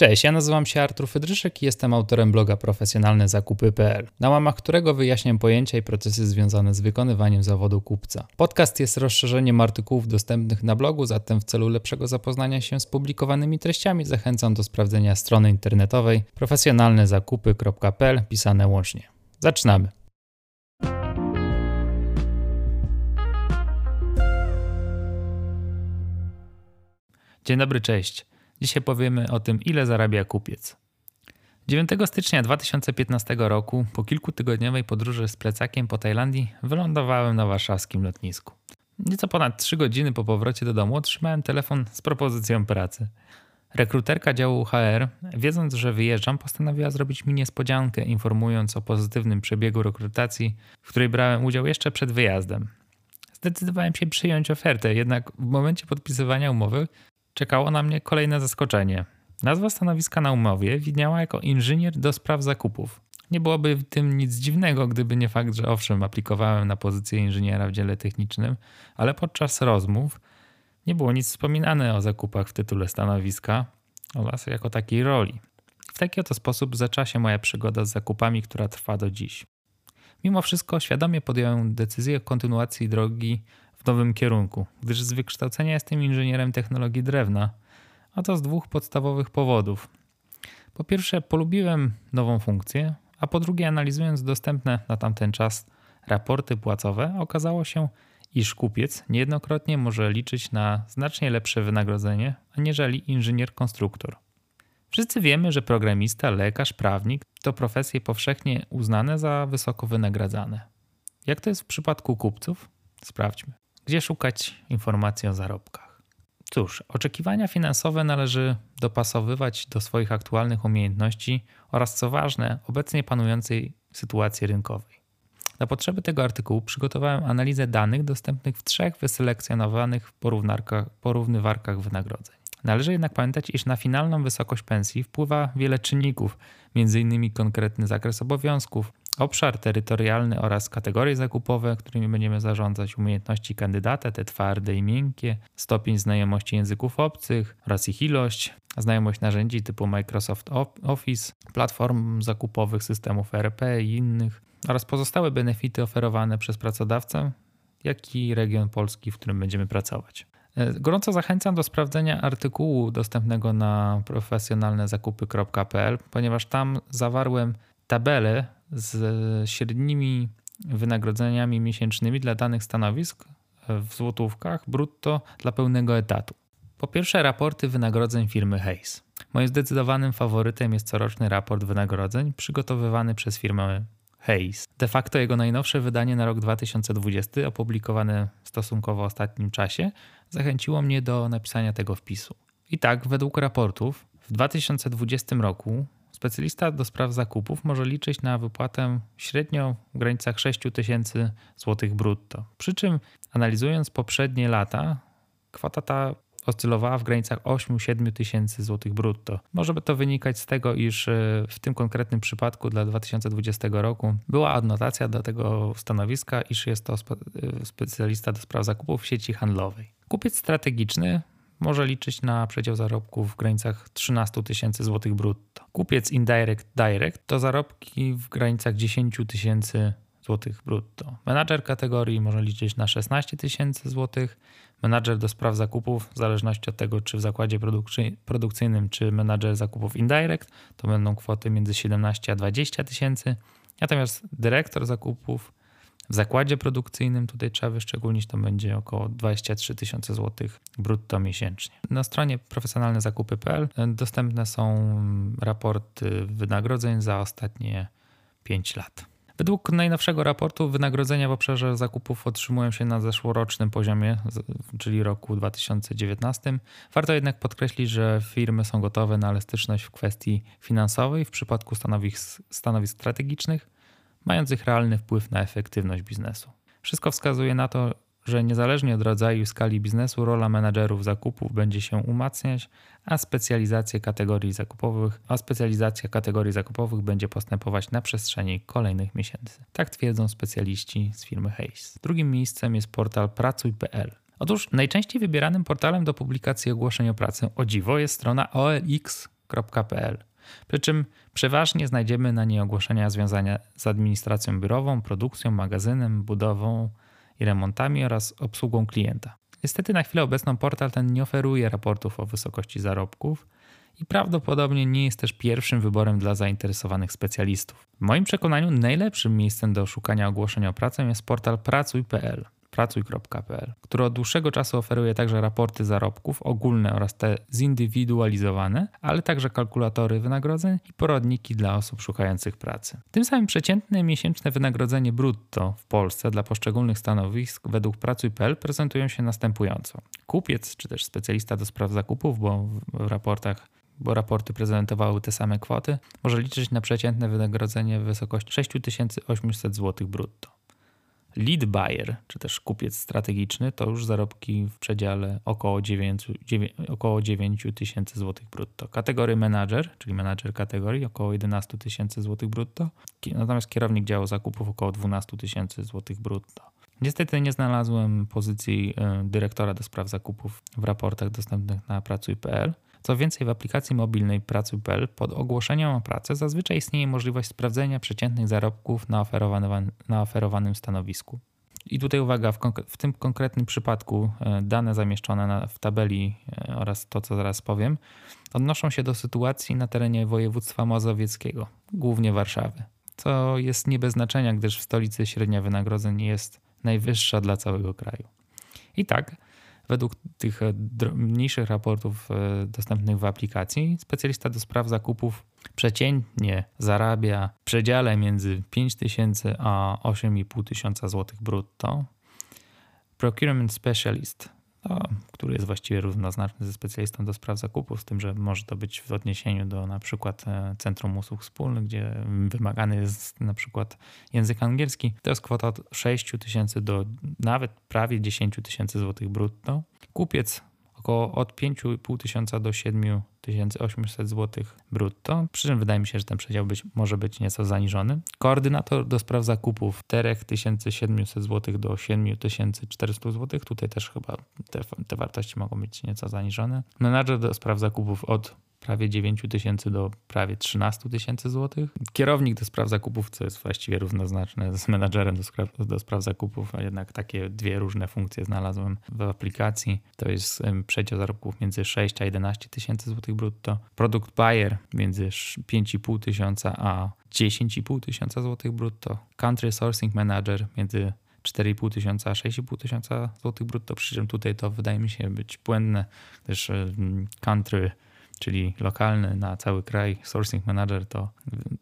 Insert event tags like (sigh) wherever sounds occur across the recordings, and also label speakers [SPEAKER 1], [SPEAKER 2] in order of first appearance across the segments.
[SPEAKER 1] Cześć, ja nazywam się Artur Fydryszek i jestem autorem bloga profesjonalnezakupy.pl, na łamach którego wyjaśniam pojęcia i procesy związane z wykonywaniem zawodu kupca. Podcast jest rozszerzeniem artykułów dostępnych na blogu, zatem w celu lepszego zapoznania się z publikowanymi treściami zachęcam do sprawdzenia strony internetowej profesjonalnezakupy.pl pisane łącznie. Zaczynamy. Dzień dobry, cześć. Dzisiaj powiemy o tym, ile zarabia kupiec. 9 stycznia 2015 roku, po kilkutygodniowej podróży z plecakiem po Tajlandii, wylądowałem na warszawskim lotnisku. Nieco ponad 3 godziny po powrocie do domu otrzymałem telefon z propozycją pracy. Rekruterka działu HR, wiedząc, że wyjeżdżam, postanowiła zrobić mi niespodziankę, informując o pozytywnym przebiegu rekrutacji, w której brałem udział jeszcze przed wyjazdem. Zdecydowałem się przyjąć ofertę, jednak w momencie podpisywania umowy czekało na mnie kolejne zaskoczenie. Nazwa stanowiska na umowie widniała jako inżynier do spraw zakupów. Nie byłoby w tym nic dziwnego, gdyby nie fakt, że owszem, aplikowałem na pozycję inżyniera w dziale technicznym, ale podczas rozmów nie było nic wspominane o zakupach w tytule stanowiska oraz jako takiej roli. W taki oto sposób zaczęła się moja przygoda z zakupami, która trwa do dziś. Mimo wszystko świadomie podjąłem decyzję o kontynuacji drogi w nowym kierunku, gdyż z wykształcenia jestem inżynierem technologii drewna, a to z dwóch podstawowych powodów. Po pierwsze, polubiłem nową funkcję, a po drugie, analizując dostępne na tamten czas raporty płacowe, okazało się, iż kupiec niejednokrotnie może liczyć na znacznie lepsze wynagrodzenie aniżeli inżynier-konstruktor. Wszyscy wiemy, że programista, lekarz, prawnik to profesje powszechnie uznane za wysoko wynagradzane. Jak to jest w przypadku kupców? Sprawdźmy. Gdzie szukać informacji o zarobkach? Cóż, oczekiwania finansowe należy dopasowywać do swoich aktualnych umiejętności oraz, co ważne, obecnie panującej sytuacji rynkowej. Na potrzeby tego artykułu przygotowałem analizę danych dostępnych w trzech wyselekcjonowanych porównywarkach wynagrodzeń. Należy jednak pamiętać, iż na finalną wysokość pensji wpływa wiele czynników, m.in. konkretny zakres obowiązków, obszar terytorialny oraz kategorie zakupowe, którymi będziemy zarządzać, umiejętności kandydata, te twarde i miękkie, stopień znajomości języków obcych oraz ich ilość, znajomość narzędzi typu Microsoft Office, platform zakupowych, systemów ERP i innych oraz pozostałe benefity oferowane przez pracodawcę, jak i region Polski, w którym będziemy pracować. E, gorąco zachęcam do sprawdzenia artykułu dostępnego na profesjonalnezakupy.pl, ponieważ tam zawarłem tabelę z średnimi wynagrodzeniami miesięcznymi dla danych stanowisk w złotówkach brutto dla pełnego etatu. Po pierwsze, raporty wynagrodzeń firmy Hayes. Moim zdecydowanym faworytem jest coroczny raport wynagrodzeń przygotowywany przez firmę Hayes. De facto jego najnowsze wydanie na rok 2020, opublikowane w stosunkowo ostatnim czasie, zachęciło mnie do napisania tego wpisu. I tak, według raportów, w 2020 roku specjalista do spraw zakupów może liczyć na wypłatę średnio w granicach 6 tysięcy złotych brutto. Przy czym analizując poprzednie lata, kwota ta oscylowała w granicach 8-7 tysięcy złotych brutto. Może to wynikać z tego, iż e, w tym konkretnym przypadku dla 2020 roku była adnotacja do tego stanowiska, iż jest to e, specjalista do spraw zakupów w sieci handlowej. Kupiec strategiczny może liczyć na przedział zarobków w granicach 13 tysięcy złotych brutto. Kupiec indirect direct to zarobki w granicach 10 tysięcy złotych brutto. Menadżer kategorii może liczyć na 16 tysięcy złotych. Menadżer do spraw zakupów, w zależności od tego, czy w zakładzie produkcyjnym, czy menadżer zakupów indirect, to będą kwoty między 17 a 20 tysięcy. Natomiast dyrektor zakupów w zakładzie produkcyjnym tutaj trzeba wyszczególnić, to będzie około 23 tysiące złotych brutto miesięcznie. Na stronie profesjonalnezakupy.pl dostępne są raporty wynagrodzeń za ostatnie 5 lat. Według najnowszego raportu wynagrodzenia w obszarze zakupów otrzymują się na zeszłorocznym poziomie, czyli roku 2019. Warto jednak podkreślić, że firmy są gotowe na elastyczność w kwestii finansowej w przypadku stanowisk, stanowisk strategicznych mających realny wpływ na efektywność biznesu. Wszystko wskazuje na to, że niezależnie od rodzaju i skali biznesu, rola menedżerów zakupów będzie się umacniać, a specjalizacja kategorii zakupowych, a specjalizacja kategorii zakupowych będzie postępować na przestrzeni kolejnych miesięcy. Tak twierdzą specjaliści z firmy Hayes. Drugim miejscem jest portal pracuj.pl. Otóż najczęściej wybieranym portalem do publikacji ogłoszeń o pracę o dziwo jest strona OLX pracuj.pl. Przy czym przeważnie znajdziemy na niej ogłoszenia związane z administracją biurową, produkcją, magazynem, budową i remontami oraz obsługą klienta. Niestety na chwilę obecną portal ten nie oferuje raportów o wysokości zarobków i prawdopodobnie nie jest też pierwszym wyborem dla zainteresowanych specjalistów. W moim przekonaniu najlepszym miejscem do szukania ogłoszeń o pracę jest portal pracuj.pl pracuj.pl, który od dłuższego czasu oferuje także raporty zarobków ogólne oraz te zindywidualizowane, ale także kalkulatory wynagrodzeń i poradniki dla osób szukających pracy. Tym samym przeciętne miesięczne wynagrodzenie brutto w Polsce dla poszczególnych stanowisk według pracuj.pl prezentują się następująco. Kupiec czy też specjalista do spraw zakupów, bo w raportach bo raporty prezentowały te same kwoty, może liczyć na przeciętne wynagrodzenie w wysokości 6800 zł brutto. Lead buyer, czy też kupiec strategiczny, to już zarobki w przedziale około 9, 9, około 9 tysięcy złotych brutto. Kategorii manager, czyli manager kategorii, około 11 tysięcy złotych brutto. Natomiast kierownik działu zakupów około 12 tysięcy złotych brutto. Niestety nie znalazłem pozycji e, dyrektora do spraw zakupów w raportach dostępnych na pracuj.pl. Co więcej, w aplikacji mobilnej Pracuj.pl pod ogłoszeniem o pracę zazwyczaj istnieje możliwość sprawdzenia przeciętnych zarobków na oferowanym, na oferowanym stanowisku. I tutaj uwaga, w, w, tym konkretnym przypadku e, dane zamieszczone na, w tabeli e, oraz to, co zaraz powiem, odnoszą się do sytuacji na terenie województwa mazowieckiego, głównie Warszawy, co jest nie bez znaczenia, gdyż w stolicy średnia wynagrodzeń jest najwyższa dla całego kraju. I tak, Według tych e, mniejszych raportów e, dostępnych w aplikacji, specjalista do spraw zakupów przeciętnie zarabia w przedziale między 5000 a 8500 tysiąca złotych brutto. Procurement Specialist który jest właściwie równoznaczny ze specjalistą do spraw zakupów, z tym, że może to być w odniesieniu do na przykład e, Centrum Usług Wspólnych, gdzie wymagany jest na przykład język angielski. To jest kwota od 6 tysięcy do nawet prawie 10 tysięcy złotych brutto. Kupiec około od 5,5 tysiąca do 7800 zł brutto, przy czym wydaje mi się, że ten przedział być, może być nieco zaniżony. Koordynator do spraw zakupów 4700 zł do 7400 zł, tutaj też chyba te, te wartości mogą być nieco zaniżone. Menadżer do spraw zakupów od prawie 9 tysięcy do prawie 13 tysięcy złotych. Kierownik do spraw zakupów, co jest właściwie równoznaczne z menadżerem do spraw, do spraw zakupów, a jednak takie dwie różne funkcje znalazłem w aplikacji. To jest przedział zarobków między 6 a 11 tysięcy złotych brutto. Produkt buyer między 5,5 tysiąca a 10,5 tysiąca złotych brutto. Country sourcing manager między 4,5 tysiąca a 6,5 tysiąca złotych brutto, przy czym tutaj to wydaje mi się być błędne, gdyż country czyli lokalny na cały kraj, sourcing manager, to,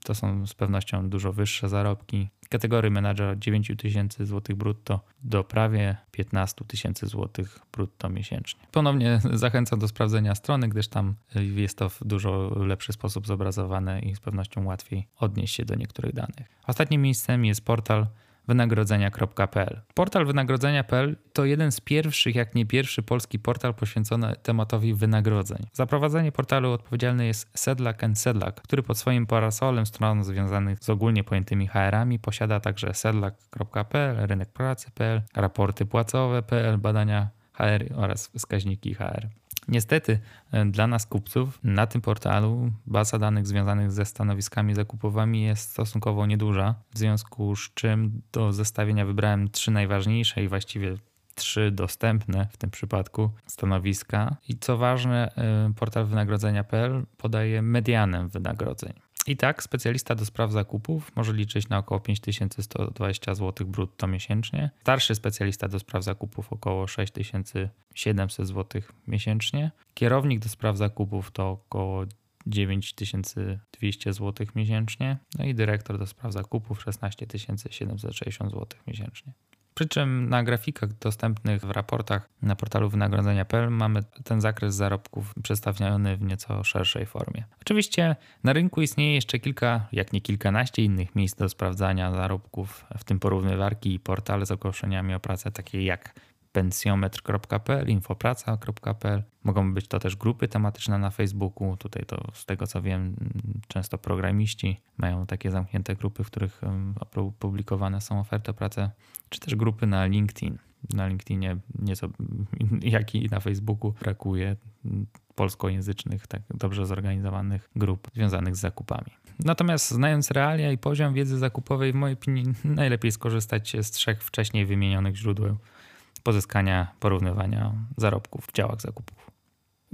[SPEAKER 1] to są z pewnością dużo wyższe zarobki. Kategorii manager od 9 tysięcy złotych brutto do prawie 15 tysięcy złotych brutto miesięcznie. Ponownie (laughs) zachęcam do sprawdzenia strony, gdyż tam jest to w dużo lepszy sposób zobrazowane i z pewnością łatwiej odnieść się do niektórych danych. Ostatnim miejscem jest portal wynagrodzenia.pl. Portal wynagrodzenia.pl to jeden z pierwszych, jak nie pierwszy polski portal poświęcony tematowi wynagrodzeń. Za prowadzenie portalu odpowiedzialny jest Sedlak Sedlak, który pod swoim parasolem stron związanych z ogólnie pojętymi HR-ami posiada także sedlak.pl, rynek pracy.pl, raporty płacowe.pl, badania HR oraz wskaźniki HR. Niestety e, dla nas kupców na tym portalu baza danych związanych ze stanowiskami zakupowymi jest stosunkowo nieduża, w związku z czym do zestawienia wybrałem trzy najważniejsze i właściwie trzy dostępne w tym przypadku stanowiska. I co ważne, e, portal wynagrodzenia.pl podaje medianę wynagrodzeń. I tak specjalista do spraw zakupów może liczyć na około 5120 zł brutto miesięcznie. Starszy specjalista do spraw zakupów około 6700 zł miesięcznie. Kierownik do spraw zakupów to około 9200 zł miesięcznie. No i dyrektor do spraw zakupów 16 760 zł miesięcznie. Przy czym na grafikach dostępnych w raportach na portalu wynagrodzenia.pl mamy ten zakres zarobków przedstawiony w nieco szerszej formie. Oczywiście na rynku istnieje jeszcze kilka, jak nie kilkanaście innych miejsc do sprawdzania zarobków, w tym porównywarki i portale z ogłoszeniami o pracę, takie jak pensjometr.pl, infopraca.pl. Mogą być to też grupy tematyczne na Facebooku. Tutaj to z tego co wiem, często programiści mają takie zamknięte grupy, w których publikowane są oferty o pracę, czy też grupy na LinkedIn. na LinkedInie, nieco (laughs) jak i na Facebooku brakuje polskojęzycznych, tak dobrze zorganizowanych grup związanych z zakupami. Natomiast znając realia i poziom wiedzy zakupowej, w mojej opinii najlepiej skorzystać z trzech wcześniej wymienionych źródeł pozyskania, porównywania zarobków w działach zakupów.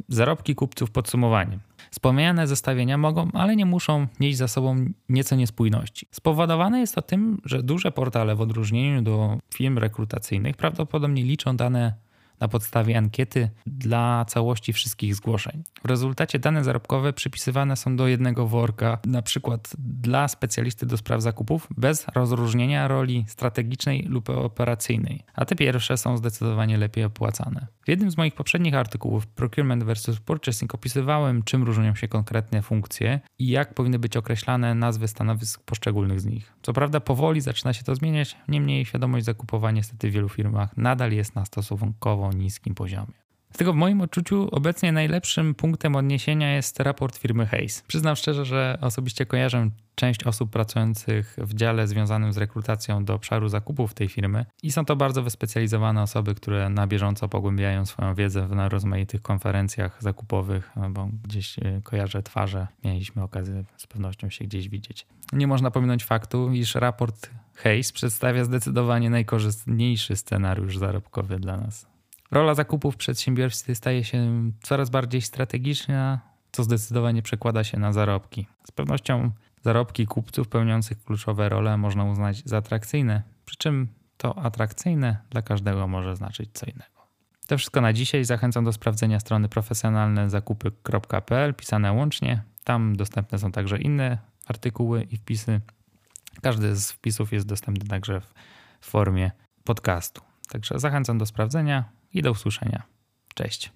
[SPEAKER 1] Zarobki kupców podsumowanie. Wspomniane zestawienia mogą, ale nie muszą nieść za sobą nieco niespójności. Spowodowane jest to tym, że duże portale w odróżnieniu do firm rekrutacyjnych prawdopodobnie liczą dane na podstawie ankiety dla całości wszystkich zgłoszeń. W rezultacie dane zarobkowe przypisywane są do jednego worka, na przykład dla specjalisty do spraw zakupów, bez rozróżnienia roli strategicznej lub operacyjnej, a te pierwsze są zdecydowanie lepiej opłacane. W jednym z moich poprzednich artykułów Procurement vs. Purchasing opisywałem, czym różnią się konkretne funkcje i jak powinny być określane nazwy stanowisk poszczególnych z nich. Co prawda powoli zaczyna się to zmieniać, niemniej świadomość zakupowa niestety w wielu firmach nadal jest na stosunkowo niskim poziomie. Dlatego w moim odczuciu obecnie najlepszym punktem odniesienia jest raport firmy Hayes. Przyznam szczerze, że osobiście kojarzę część osób pracujących w dziale związanym z rekrutacją do obszaru zakupów tej firmy i są to bardzo wyspecjalizowane osoby, które na bieżąco pogłębiają swoją wiedzę na rozmaitych konferencjach zakupowych, bo gdzieś e, kojarzę twarze, mieliśmy okazję z pewnością się gdzieś widzieć. Nie można pominąć faktu, iż raport Hayes przedstawia zdecydowanie najkorzystniejszy scenariusz zarobkowy dla nas. Rola zakupów w przedsiębiorstwie staje się coraz bardziej strategiczna, co zdecydowanie przekłada się na zarobki. Z pewnością zarobki kupców pełniących kluczowe role można uznać za atrakcyjne, przy czym to atrakcyjne dla każdego może znaczyć co innego. To wszystko na dzisiaj. Zachęcam do sprawdzenia strony profesjonalnezakupy.pl pisane łącznie. Tam dostępne są także inne artykuły i wpisy. Każdy z wpisów jest dostępny także w formie podcastu. Także zachęcam do sprawdzenia i do usłyszenia. Cześć.